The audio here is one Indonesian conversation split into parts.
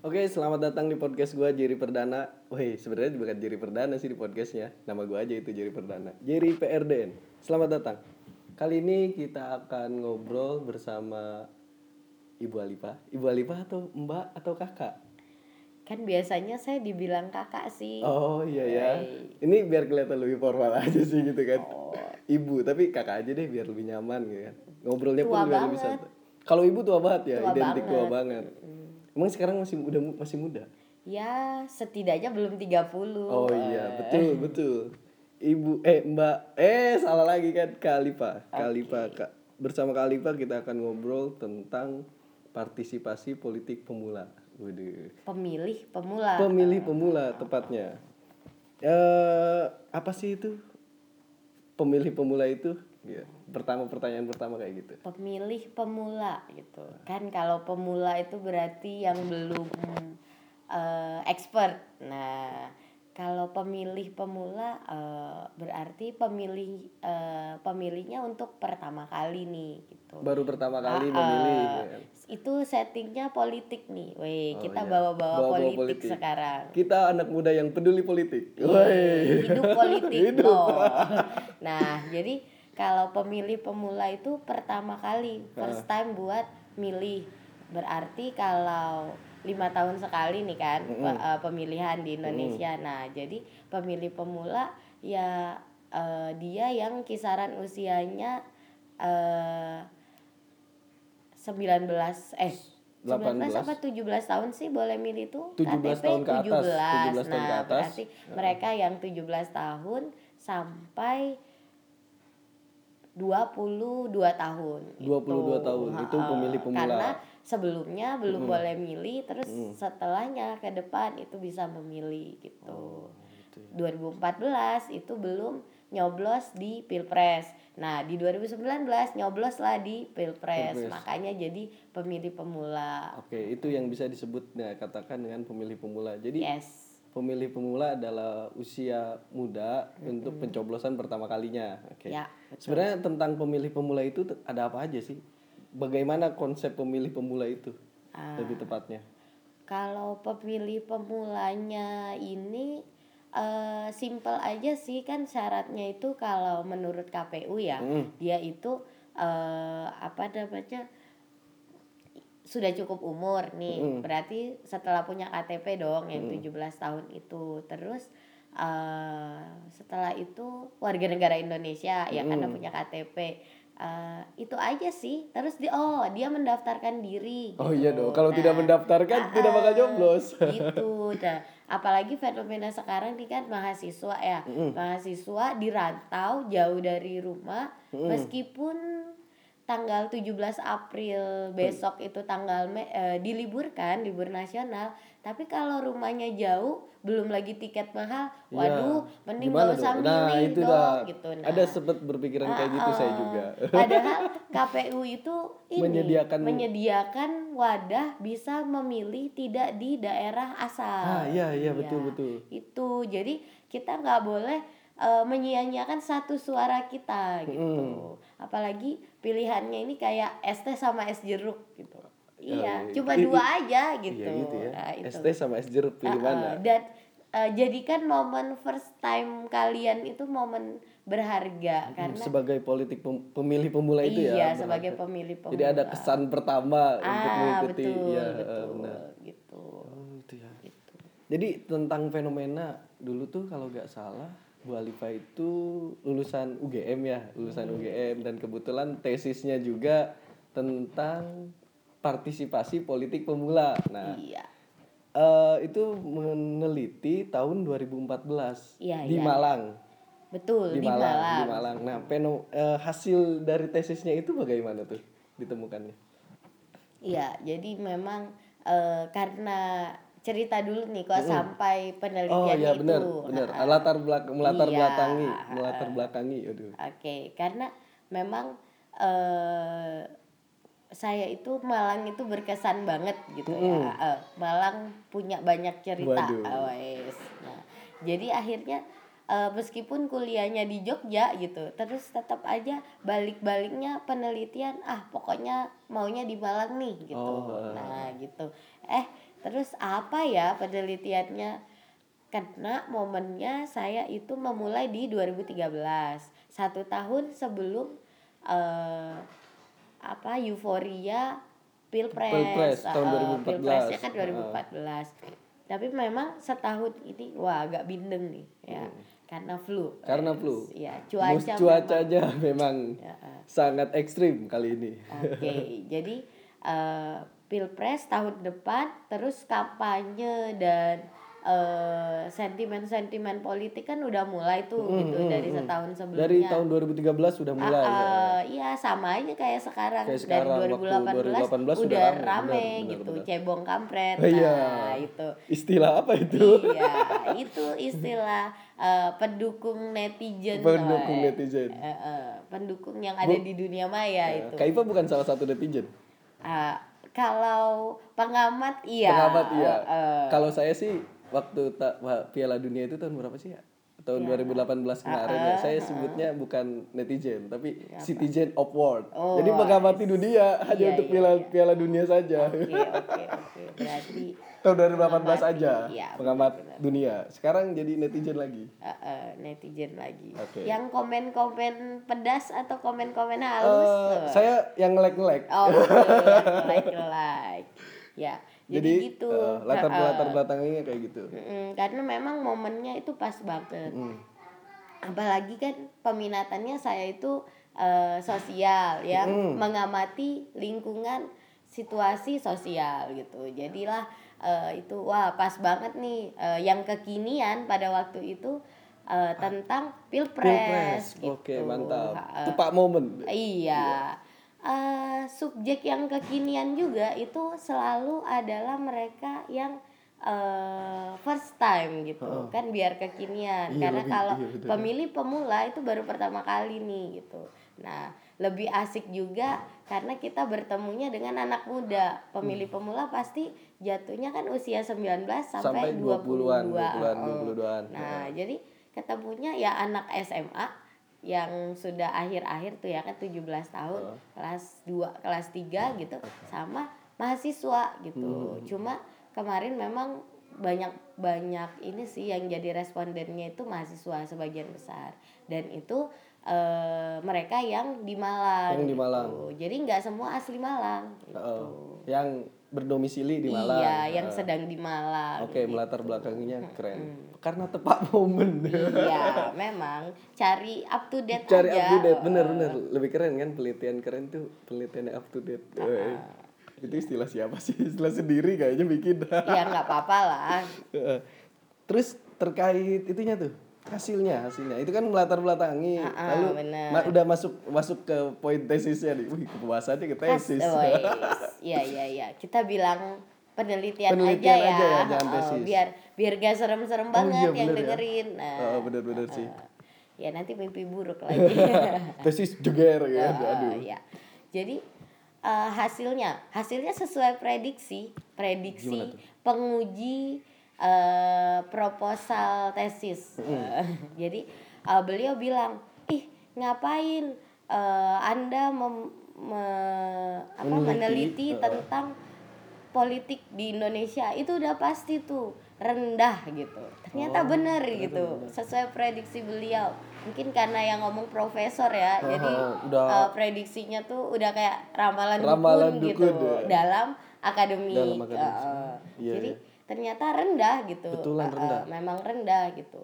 Oke, selamat datang di podcast gua Jerry Perdana. Wih, sebenarnya bukan Jerry Perdana sih di podcastnya. Nama gua aja itu Jerry Perdana. Jerry PRDN. Selamat datang. Kali ini kita akan ngobrol bersama Ibu Alipa. Ibu Alipa atau Mbak atau Kakak? Kan biasanya saya dibilang kakak sih. Oh iya ya. Hai. Ini biar kelihatan lebih formal aja sih gitu kan. Oh. Ibu, tapi kakak aja deh biar lebih nyaman gitu kan. Ngobrolnya pun Tua biar lebih banget. santai. Kalau ibu tua banget ya, Tua identik tua banget. banget. Emang sekarang masih muda masih muda? Ya, setidaknya belum 30. Oh iya, betul, betul. Ibu eh Mbak eh salah lagi kan Kalipa. Kalipa Kak. Bersama Kalipa kita akan ngobrol tentang partisipasi politik pemula. Waduh. Pemilih pemula. Pemilih pemula tepatnya. Eh apa sih itu? Pemilih pemula itu? Ya, pertama pertanyaan pertama kayak gitu. Pemilih pemula gitu. Kan kalau pemula itu berarti yang belum eh, expert. Nah, kalau pemilih pemula eh, berarti pemilih eh, pemilihnya untuk pertama kali nih gitu. Baru pertama kali Ah, memilih. ah. ya itu settingnya politik nih, weh Oh, kita iya. bawa-bawa Bawa-bawa politik, politik. sekarang. Kita anak muda yang peduli politik. Iya, hidup politik Hidup. loh. Nah, jadi kalau pemilih pemula itu pertama kali first time buat milih. Berarti kalau lima tahun sekali nih kan pe- eh, pemilihan di Indonesia. Nah, jadi pemilih pemula ya eh, dia yang kisaran usianya eh 19 eh 19 18. apa 17 tahun sih boleh milih tuh 17 KTP tahun ke atas, 17 tahun 17. ke Nah, atas. berarti mereka yang 17 tahun sampai 22 tahun. 22 tahun, itu Ha-ha. pemilih pemula. Karena sebelumnya belum boleh milih, terus setelahnya ke depan itu bisa memilih gitu. gitu ya. 2014 itu belum nyoblos di Pilpres. Nah, di 2019 nyoblos lah di Pilpres. Pilpres. Makanya jadi pemilih pemula. Oke, itu yang bisa disebut nah, katakan dengan pemilih pemula. Jadi Yes. Pemilih pemula adalah usia muda untuk pencoblosan pertama kalinya. Oke. Ya, Sebenarnya tentang pemilih pemula itu ada apa aja sih? Bagaimana konsep pemilih pemula itu? Ah. Lebih tepatnya. Kalau pemilih pemulanya ini eh simple aja sih kan syaratnya itu kalau menurut KPU ya Hmm. dia itu eh apa namanya sudah cukup umur nih. Berarti setelah punya KTP dong yang 17 tahun itu. Terus eh setelah itu warga negara Indonesia ya karena punya KTP Eh, itu aja sih. Terus dia oh dia mendaftarkan diri Oh gitu. iya dong, kalau tidak Nah, mendaftarkan tidak bakal nyoblos. gitu. Nah apalagi fenomena sekarang nih kan mahasiswa ya. Mahasiswa dirantau jauh dari rumah meskipun tanggal 17 April besok itu tanggal me- eh, diliburkan libur nasional tapi kalau rumahnya jauh belum lagi tiket mahal waduh mending Iya. Gimana gak usah? Nah, milih itu dong dah. gitu nah Ada sempat berpikiran kayak gitu saya Ah, juga. Padahal KPU itu ini Menyediakan- menyediakan wadah bisa memilih tidak di daerah asal. Ah, iya, iya, betul, Iya, betul. Itu jadi kita nggak boleh eh, menyia-nyiakan satu suara kita gitu. Apalagi pilihannya ini kayak es teh sama es jeruk gitu. Iya, iya. cuma I- dua i- aja gitu. Iya gitu ya. Nah, itu. ST sama es jeruk pilih Uh-uh. mana? Dan uh, jadikan momen first time kalian itu momen berharga karena sebagai politik pem- pemilih pemula itu ya. iya sebagai pemilih pemula. Jadi ada kesan pertama untuk ah, mengikuti betul, ya betul, benar. gitu. Oh, itu ya. Gitu. Jadi tentang fenomena dulu tuh kalau nggak salah Bu Alifa itu lulusan UGM ya, lulusan Hmm. UGM dan kebetulan tesisnya juga tentang partisipasi politik pemula. Nah, Iya. eh, itu meneliti tahun 2014 Iya, di iya. Malang. Betul Di, di, Malang, Malang. di Malang. Nah, peno- eh, hasil dari tesisnya itu bagaimana tuh ditemukannya? Iya, jadi memang eh, karena cerita dulu nih kok sampai penelitian Oh iya itu. benar, benar. Ha-ha. Latar belak melatar Iya. belakangi, melatar belakangi, aduh. Oke, karena memang eh saya itu Malang itu berkesan banget gitu ya. Eh, Malang punya banyak cerita. Waduh. Ah. Nah, jadi akhirnya eh, meskipun kuliahnya di Jogja gitu, terus tetap aja balik-baliknya penelitian ah pokoknya maunya di Malang nih gitu. Oh, ah. Nah, gitu. Eh, terus apa ya penelitiannya karena momennya saya itu memulai di 2013 satu tahun sebelum eh, apa euforia pilpres, Pilpres, tahun Eh, 2014. pilpresnya kan 2014 tapi memang setahun ini wah agak bindeng nih ya karena flu Karena flu. ya cuaca memang- cuacanya memang Ya, eh. sangat ekstrim kali ini. Oke, jadi eh, pilpres tahun depan, terus kampanye dan eh, sentimen-sentimen politik kan udah mulai tuh Hmm, gitu hmm, dari hmm. setahun sebelumnya. Dari tahun 2013 sudah Ah, mulai. ya. ah, iya sama aja kayak sekarang Kayak dari sekarang, waktu 2018, 2018 udah rame, rame benar, benar, gitu benar. cebong kampret Oh, iya. nah itu Istilah apa itu? iya itu istilah eh, pendukung netizen Pendukung netizen. Eh, eh, pendukung yang ada di dunia maya itu Kak Iva bukan salah satu netizen. Ah, kalau pengamat iya. Pengamat iya. Eh, eh. Kalau saya sih waktu ta- Piala Dunia itu tahun berapa sih ya? Tahun Iya. 2018 kemarin Ah, ya. Saya sebutnya bukan netizen, tapi Iya, citizen of world. Oh, Jadi mengamati dunia hanya Iya, untuk iya, Piala iya. Piala Dunia saja. Oke oke oke berarti tahun 2018 Mengamati, aja iya, pengamat benar-benar. dunia. Sekarang jadi netizen lagi. eh, eh, netizen lagi. Oke. Yang komen-komen pedas atau komen-komen halus. Eh, tuh. saya yang ngelek-ngelek. Oh, oke, like like. Ya, jadi, Jadi gitu. eh, latar eh. latar belakangnya kayak gitu. Mm-mm, karena memang momennya itu pas banget. Hmm. apalagi kan peminatannya saya itu eh, sosial ya Mm. mengamati lingkungan situasi sosial gitu jadilah eh, itu wah pas banget nih eh, yang kekinian pada waktu itu eh, tentang pilpres, Pilpres. gitu Oke, mantap. Ha, Tepat momen. Iya. Eh, subjek yang kekinian juga itu selalu adalah mereka yang eh, first time gitu Heeh. kan biar kekinian Iya, karena lebih- kalau iya, betul. pemilih pemula itu baru pertama kali nih gitu nah lebih asik juga karena kita bertemunya dengan anak muda pemilih pemula pasti jatuhnya kan usia 19 sampai, Sampai 20-an, 22 20-an, Oh. 22-an. nah jadi ketemunya ya anak SMA yang sudah akhir-akhir tuh ya kan 17 tahun Heeh. kelas 2 kelas 3 gitu sama mahasiswa gitu Hmm. cuma kemarin memang banyak banyak ini sih yang jadi respondennya itu mahasiswa sebagian besar dan itu eh, mereka yang di Malang Yang di gitu. Malang. jadi nggak semua asli Malang gitu. Heeh. yang berdomisili di Malang. iya yang Heeh. sedang di Malang Oke, gitu. melatar belakangnya keren. Karena tepat momen. iya memang cari up to date Cari aja up to date, bener bener. Lebih keren kan penelitian keren tuh penelitian yang up to date. Eh, Itu istilah siapa sih? Istilah sendiri kayaknya bikin. ya nggak apa-apa lah Heeh. Terus terkait itunya tuh hasilnya hasilnya itu kan melatar belakangi Ah, ah, lalu bener. ma- udah masuk masuk ke poin tesisnya nih wih kepuasannya ke tesis oh. Iya iya iya. Kita bilang penelitian, Penelitian aja ya. aja ya, jangan Oh, tesis. biar biar gak serem-serem Oh, banget iya, yang ya. dengerin. Nah, Oh, bener-bener sih. ya nanti mimpi buruk lagi. tesis jeger ya Oh, aduh ya. Jadi eh, hasilnya hasilnya sesuai prediksi prediksi penguji eh, proposal tesis. Jadi eh, beliau bilang, ih ngapain eh, anda mem- me- apa, Meneliti, meneliti eh. tentang politik di Indonesia itu udah pasti tuh rendah gitu ternyata Oh, bener ternyata gitu sesuai prediksi beliau mungkin karena yang ngomong profesor ya Oh, jadi udah- eh, prediksinya tuh udah kayak ramalan, Ramalan dukun, gitu dukun, ya. dalam akademik, Dalam akademik. Eh, Iya, jadi iya. Ternyata rendah gitu Betulan Eh, eh, rendah. memang rendah gitu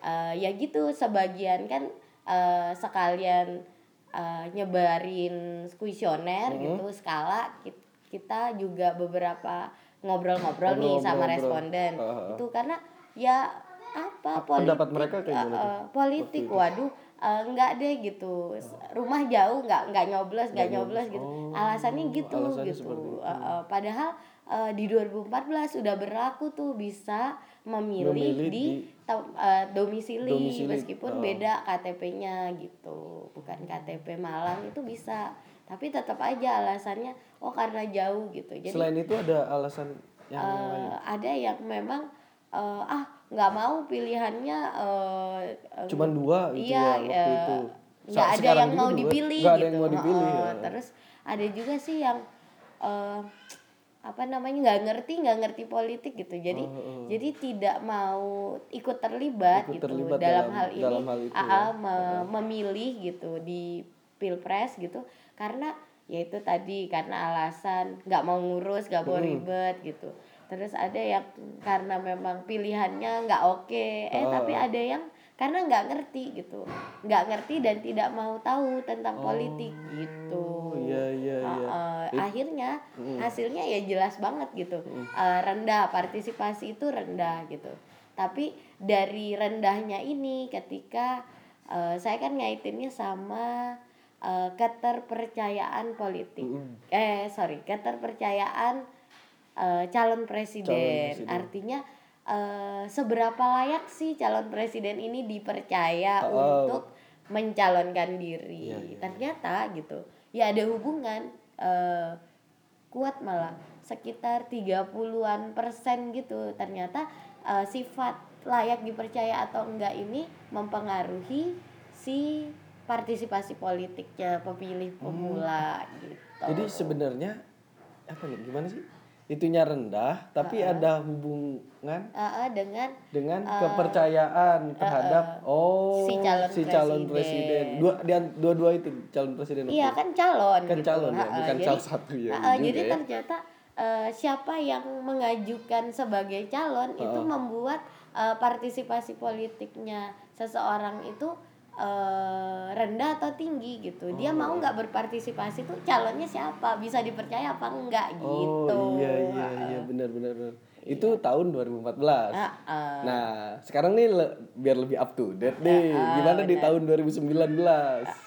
Eh, ya gitu sebagian kan eh, sekalian eh, nyebarin kuesioner Mm-hmm. gitu skala kit- kita juga beberapa ngobrol-ngobrol nih sama Ngobrol-ngobrol. responden Ah, ah. itu karena ya apa Apa pendapat mereka kayak eh, eh, politik waduh eh, enggak deh gitu rumah jauh nggak nggak nyoblos nggak nyoblos gitu Oh, alasannya gitu alasannya gitu seperti itu. Eh, eh, padahal eh, di 2014 sudah berlaku tuh bisa memilih, Memilih di, di- eh, domisili, Domisili, meskipun oh. beda KTP-nya gitu bukan KTP Malang itu bisa tapi tetap aja alasannya oh karena jauh gitu jadi selain itu ada alasan yang lain ada yang memang eh, ah nggak mau pilihannya eh, eh, cuman dua gitu iya, ya waktu eh, itu nggak ada yang juga mau dua. dipilih nggak ada gitu yang mau dipilih ya. terus ada juga sih yang eh, apa namanya nggak ngerti nggak ngerti politik gitu. Jadi Oh, oh. jadi tidak mau ikut terlibat Ikut gitu. terlibat dalam, dalam- hal ini dalam hal itu AA ya. me- memilih gitu di pilpres gitu. Karena ya itu tadi karena alasan nggak mau ngurus nggak mau Hmm. ribet gitu. Terus ada yang karena memang pilihannya nggak oke. Eh Oh. tapi ada yang karena nggak ngerti gitu. Nggak ngerti dan tidak mau tahu tentang politik gitu. Oh, iya iya Uh, iya. uh, akhirnya Mm. hasilnya ya jelas banget gitu Uh, rendah partisipasi itu rendah gitu tapi dari rendahnya ini ketika uh, saya kan ngaitinnya sama uh, keterpercayaan politik Mm-mm. eh sorry keterpercayaan uh, calon presiden. presiden. artinya uh, seberapa layak sih calon presiden ini dipercaya Oh. untuk mencalonkan diri Iya, iya, ternyata gitu ya ada hubungan uh, kuat malah sekitar 30-an persen gitu ternyata uh, sifat layak dipercaya atau enggak ini mempengaruhi si partisipasi politiknya pemilih pemula gitu Hmm. Jadi sebenarnya apa nih gimana sih? Itunya rendah tapi ada hubungan Uh, uh, dengan dengan kepercayaan terhadap oh si calon calon presiden. presiden. Dua dia- dua-dua itu calon presiden. iya kan calon Kan gitu. calon ya, Ha-ha, bukan jadi, salah satu ya, ha-ha, juga jadi ya. ternyata uh, siapa yang mengajukan sebagai calon itu membuat uh, partisipasi politiknya seseorang itu uh, rendah atau tinggi gitu dia Oh. mau nggak berpartisipasi tuh calonnya siapa bisa dipercaya apa enggak gitu Oh iya iya iya benar benar. benar. Itu tahun 2014. Ha-ha. Nah, sekarang nih le- biar lebih up to date nih. Gimana di tahun 2019?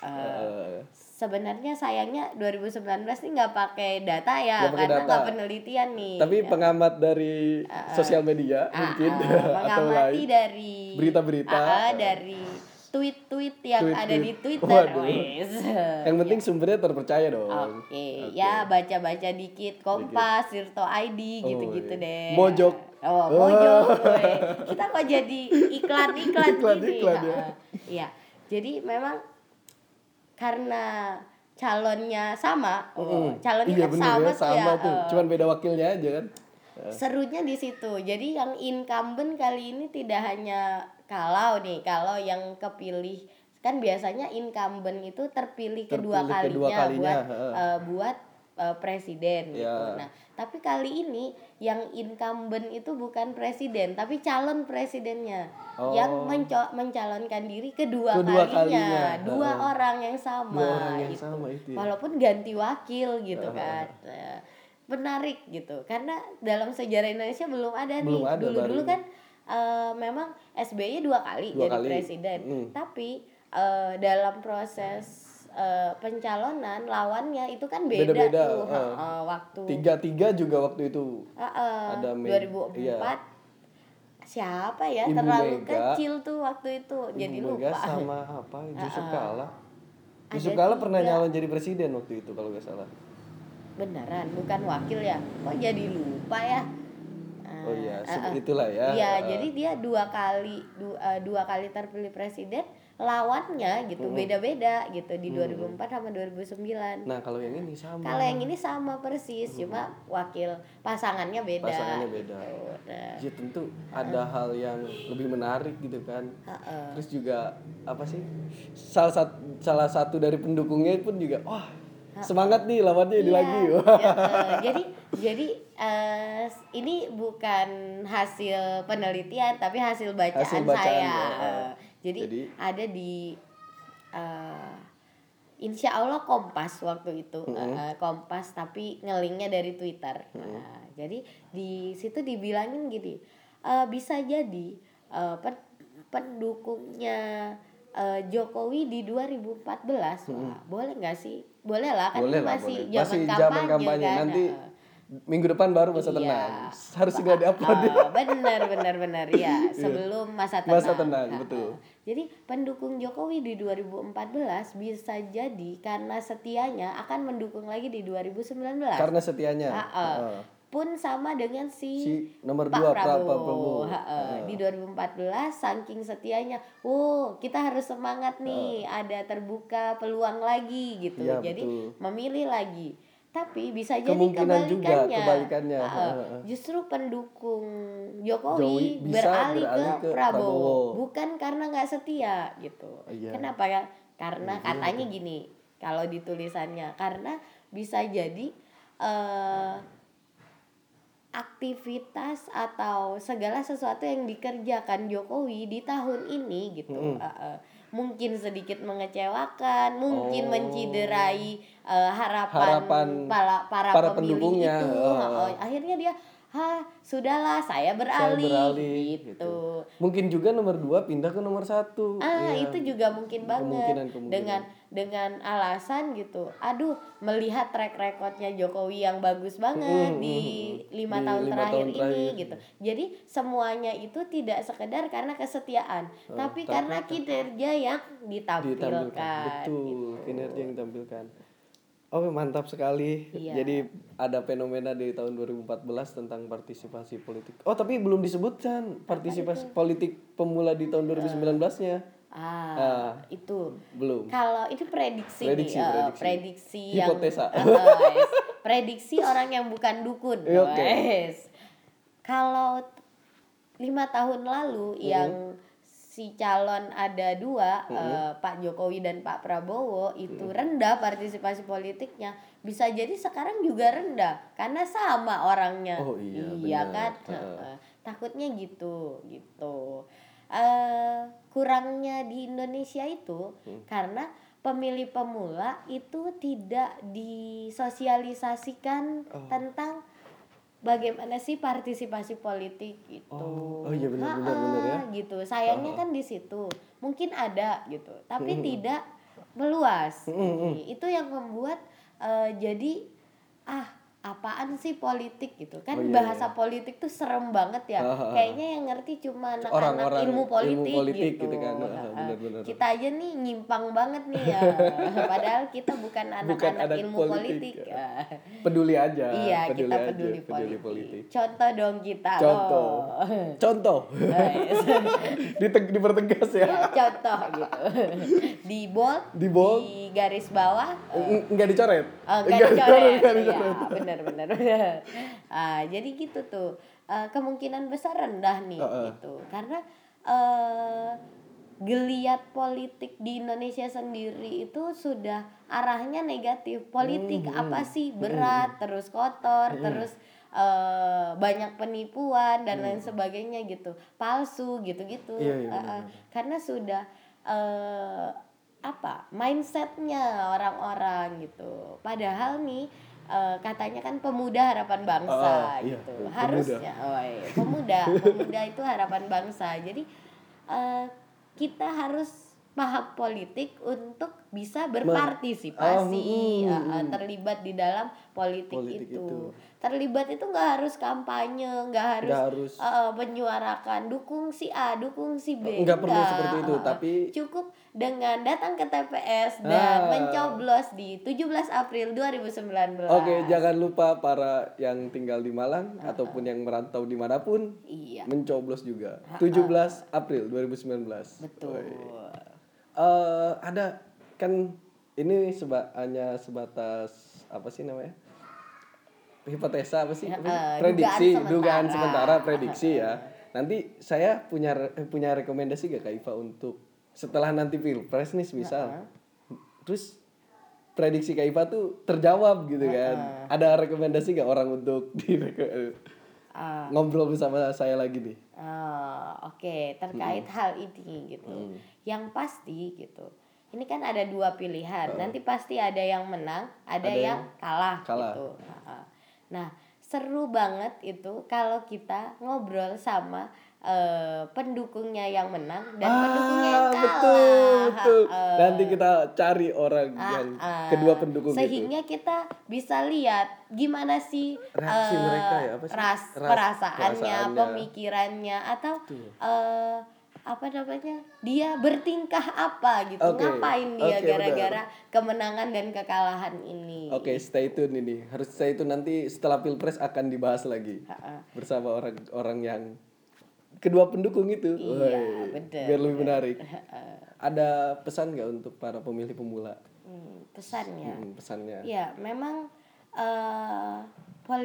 Heeh. sebenarnya sayangnya 2019 nih nggak pakai data ya pakai karena nggak penelitian nih Tapi pengamat dari sosial media Ah, mungkin ah, atau mengamati lain. dari Berita-berita. Ah, ah, dari tweet-tweet yang ada di Tweet-tweet. Twitter Waduh. Yang penting sumbernya terpercaya dong. Oke, ya baca-baca dikit Kompas, Tirto ID gitu-gitu iya. deh. Mojok. Oh, Mojok. weh. Kita kok jadi iklan-iklan gini. Iklan-iklan ya. Ah, Iya. Jadi memang karena calonnya sama, oh, calonnya iya kan bener sama, ya, tuh sama ya. tuh. Cuman beda wakilnya aja kan. serunya di situ. Jadi yang incumbent kali ini tidak hanya kalau nih, kalau yang kepilih kan biasanya incumbent itu terpilih, kedua Terpilih kalinya, kedua kalinya, buat eh, buat eh, presiden gitu. Ya. Nah, tapi kali ini yang incumbent itu bukan presiden, tapi calon presidennya Oh. yang menco- mencalonkan diri kedua, Kedua kalinya, kalinya, dua heeh. orang yang sama. Dua orang yang gitu. sama itu ya. Walaupun ganti wakil gitu kan. Nah, menarik gitu. Karena dalam sejarah Indonesia belum ada Belum nih. Dulu-dulu kan eh, memang SBY dua kali Dua jadi kali. presiden. Mm. Tapi eh, dalam proses eh, pencalonan lawannya itu kan beda Beda-beda, tuh eh. eh, waktu Tiga-tiga juga waktu itu. Eh, eh, ada Me- 2004 iya. siapa ya Ibu terlalu Mega. kecil tuh waktu itu jadi Ibu Mega lupa sama apa? Yusuf Kala. Ada Yusuf Kala pernah tiga. nyalon jadi presiden waktu itu kalau nggak salah. beneran bukan wakil ya kok jadi lupa ya Oh iya, se- ah. itulah ya. Iya, jadi dia dua kali du- eh, dua kali terpilih presiden, lawannya gitu beda-beda gitu di 2004 sama 2009. Nah kalau yang ini sama. Kalau yang ini sama persis, cuma wakil pasangannya beda. Pasangannya beda. gitu. Nah, Ya tentu ada hal yang lebih menarik gitu kan. heeh. Terus juga apa sih? Salah satu salah satu dari pendukungnya pun juga wah semangat nih lawannya ini Iya, lagi. ya, jadi jadi eh, ini bukan hasil penelitian tapi hasil bacaan, Hasil bacaan, saya. ya. Jadi, Jadi- ada di eh, Insya Allah Kompas waktu itu Eh, Kompas tapi ngelinknya dari Twitter. Nah, jadi di situ dibilangin gini eh, bisa jadi eh, pen- pendukungnya Jokowi di 2014 wah, boleh nggak sih? Boleh lah kan boleh lah, masih boleh. zaman Masih kampanye, zaman kampanye. kan. Nanti minggu depan baru masa Iya. tenang. Harus segera diupload. Ah, benar benar benar ya sebelum masa tenang. Masa tenang, Ah, betul. Jadi pendukung Jokowi di 2014 bisa jadi karena setianya akan mendukung lagi di 2019. Karena setianya. Ah, ah. Heeh. Pun sama dengan si, Si nomor Pak dua Pra- Prabowo. Pak Prabowo. Ha, ah. Di 2014 saking setianya, "Oh, kita harus semangat nih, ada terbuka peluang lagi gitu." Iya, Jadi betul. memilih lagi. tapi bisa jadi Kemungkinan juga, kebalikannya, kebalikannya. Ah, Heeh. justru pendukung Jokowi Jokowi bisa beralih, beralih ke, ke Prabowo. Prabowo. bukan karena nggak setia gitu Iya. kenapa ya karena katanya gini kalau di tulisannya karena bisa jadi eh aktivitas atau segala sesuatu yang dikerjakan Jokowi di tahun ini gitu Mm-mm. eh, eh, mungkin sedikit mengecewakan mungkin Oh. menciderai eh, harapan, Harapan para, para, para pemilih pendukungnya, itu eh. Oh, akhirnya dia ha sudahlah saya beralih, Saya beralih, gitu. gitu. Mungkin juga nomor dua pindah ke nomor satu. Ah Iya. itu juga mungkin banget Kemungkinan-kemungkinan. dengan dengan alasan gitu. Aduh melihat track recordnya Jokowi yang bagus banget Mm, di lima tahun lima terakhir tahun ini terakhir. gitu. Jadi semuanya itu tidak sekedar karena kesetiaan, tapi Oh, tapi- karena kinerja yang ditampilkan. ditampilkan betul gitu. kinerja yang ditampilkan Oke mantap sekali. Iya. Jadi ada fenomena di tahun 2014 tentang partisipasi politik. Oh tapi belum disebutkan partisipasi politik pemula di tahun 2019-nya. Ah, Ah. itu Belum. Kalau itu prediksi, Prediksi, nih, eh, prediksi. prediksi yang Hipotesa. eh, wes. prediksi orang yang bukan dukun. Eh, oke. wes. Kalau lima tahun lalu yang si calon ada dua, eh, Pak Jokowi dan Pak Prabowo itu rendah partisipasi politiknya, bisa jadi sekarang juga rendah karena sama orangnya. Oh, iya, benar. kan? Heeh. takutnya gitu gitu eh kurangnya di Indonesia itu Hmm. karena pemilih pemula itu tidak disosialisasikan Oh. tentang bagaimana sih partisipasi politik gitu. Oh, oh iya benar, benar, benar ya. gitu. Sayangnya kan di situ. Mungkin ada gitu, tapi tidak meluas. Hmm, Itu yang membuat eh, jadi ah apaan sih politik gitu kan Oh, iya, bahasa politik tuh serem banget ya kayaknya yang ngerti cuma anak-anak ilmu politik, ilmu politik gitu, gitu kan. Ah, ah. benar-benar. kita aja nih nyimpang banget nih ya padahal kita bukan anak-anak anak ilmu politik, politik, ya. Peduli aja. iya kita aja, peduli, peduli politik. contoh dong kita Contoh. oh. Contoh. Diteg- dipertegas ya. Ya, contoh gitu di bold Di bold. di garis bawah Eng- Enggak dicoret. Oh, Enggak enggak dicoret. enggak Iya, dicoret. Benar benar benar. Ah, jadi gitu tuh. Eh, kemungkinan besar rendah nih Heeh. gitu. Karena eh geliat politik di Indonesia sendiri itu sudah arahnya negatif. Politik Hmm, apa sih? Berat, terus kotor, terus eh, banyak penipuan dan lain sebagainya gitu. Palsu gitu-gitu. Hmm. Iya, iya, Eh, eh, karena sudah eh apa mindsetnya orang-orang gitu padahal nih eh, katanya kan pemuda harapan bangsa iya, gitu pemuda. harusnya oh, iya. pemuda pemuda itu harapan bangsa jadi eh, kita harus paham politik untuk bisa berpartisipasi Oh, eh, terlibat di dalam politik, Politik itu. itu. terlibat itu nggak harus kampanye nggak harus, Nggak harus. eh, menyuarakan dukung si A dukung si B Nggak perlu seperti itu, tapi cukup dengan datang ke TPS dan Ah. mencoblos di 17 April 2019. Oke, jangan lupa para yang tinggal di Malang ataupun yang merantau di mana pun Iya, mencoblos juga. 17 April 2019. betul. Eh, ada kan ini seba, hanya sebatas apa sih namanya? Hipotesa apa sih? Eh, prediksi, dugaan dugaan sementara. sementara, prediksi ya. Nanti saya punya punya rekomendasi gak Kak Iva untuk setelah nanti Pilpres nih misal. Terus prediksi Kak Iva tuh terjawab gitu kan. Ada rekomendasi gak orang untuk di Ah, ngobrol bersama saya lagi nih? ah, Oke, terkait hal ini gitu. Mm. Yang pasti gitu. Ini kan ada dua pilihan. Nanti pasti ada yang menang, ada, Ada yang, yang kalah, kalah. gitu. Ah, ah. Nah, seru banget itu kalau kita ngobrol sama eh, pendukungnya yang menang dan pendukungnya yang kalah. Ah, betul, betul. Ah, ah. Nanti kita cari orang Ah, yang ah. kedua pendukung itu. sehingga kita bisa lihat gimana sih Reaksi mereka ya, apa sih? ras, Ras- perasaannya, perasaannya. pemikirannya atau eh apa namanya dia bertingkah apa gitu Oke, ngapain dia oke, gara-gara kemenangan dan kekalahan ini Oke, stay tune ini. Harus stay tune nanti setelah Pilpres akan dibahas lagi Ha-ha. bersama orang-orang yang kedua pendukung itu. Iya, Woi, betul, Biar lebih menarik. Ada pesan nggak untuk para pemilih pemula? Hmm, pesannya Hmm, pesannya. ya memang eh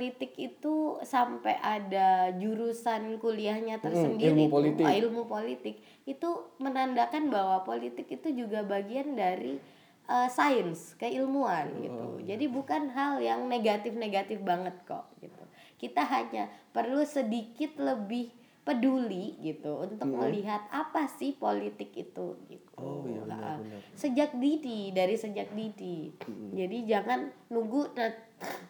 politik itu sampai ada jurusan kuliahnya tersendiri Hmm, ilmu politik. ah, ilmu politik itu menandakan bahwa politik itu juga bagian dari eh, sains keilmuan gitu Oh. jadi bukan hal yang negatif-negatif banget kok gitu kita hanya perlu sedikit lebih peduli gitu untuk melihat apa sih politik itu gitu. Hmm. Oh, iya, benar, benar. sejak dini dari sejak dini. Jadi jangan nunggu na-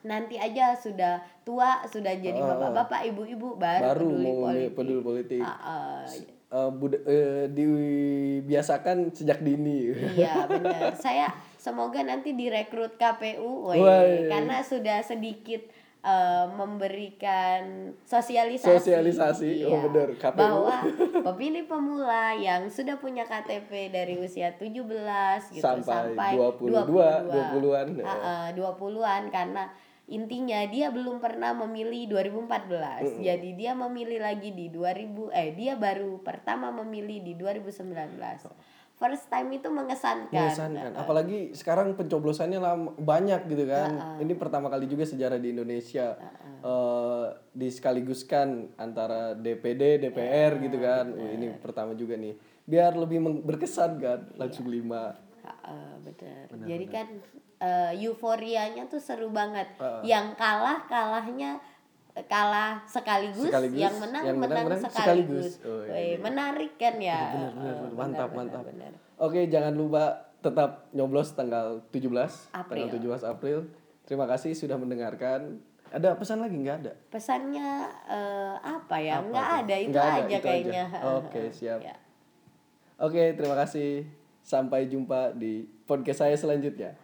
nanti aja sudah tua sudah jadi bapak-bapak ibu-ibu baru, baru peduli mau politik. peduli politik. Ah, ah, Eh, buda- eh, dibiasakan sejak dini. Iya benar. Saya semoga nanti direkrut KPU woy, Woy. karena sudah sedikit eh, memberikan sosialisasi. Sosialisasi, oh Iya, benar, KPU. bahwa pemilih pemula yang sudah punya KTP dari usia 17 gitu Sampai sampai, 22, 20-an. Ah, ah, 20-an karena intinya dia belum pernah memilih 2014 jadi dia memilih lagi di 2000 eh dia baru pertama memilih di 2019 first time itu mengesankan, mengesankan. Apalagi sekarang pencoblosannya lama, banyak gitu kan. Ini pertama kali juga sejarah di Indonesia eh, diskaliguskan antara DPD DPR gitu kan. Wah, ini pertama juga nih. Biar lebih berkesan kan langsung lima. Ah, ah, benar. Jadi kan eh, euforianya tuh seru banget. Ah, Yang kalah kalahnya kalah sekaligus, Sekaligus, yang menang yang menang, menang, sekaligus. sekaligus. Oh, iya, Weh, menarik kan ya? benar, benar, benar. mantap benar, mantap benar. oke jangan lupa tetap nyoblos tanggal 17 April. tanggal 17 April terima kasih sudah mendengarkan ada pesan lagi nggak ada Pesannya eh, apa ya? Apa Nggak tuh? ada, itu Nggak ada, aja itu aja. kayaknya. Oke, siap. Ya. Oke, terima kasih. Sampai jumpa di podcast saya selanjutnya.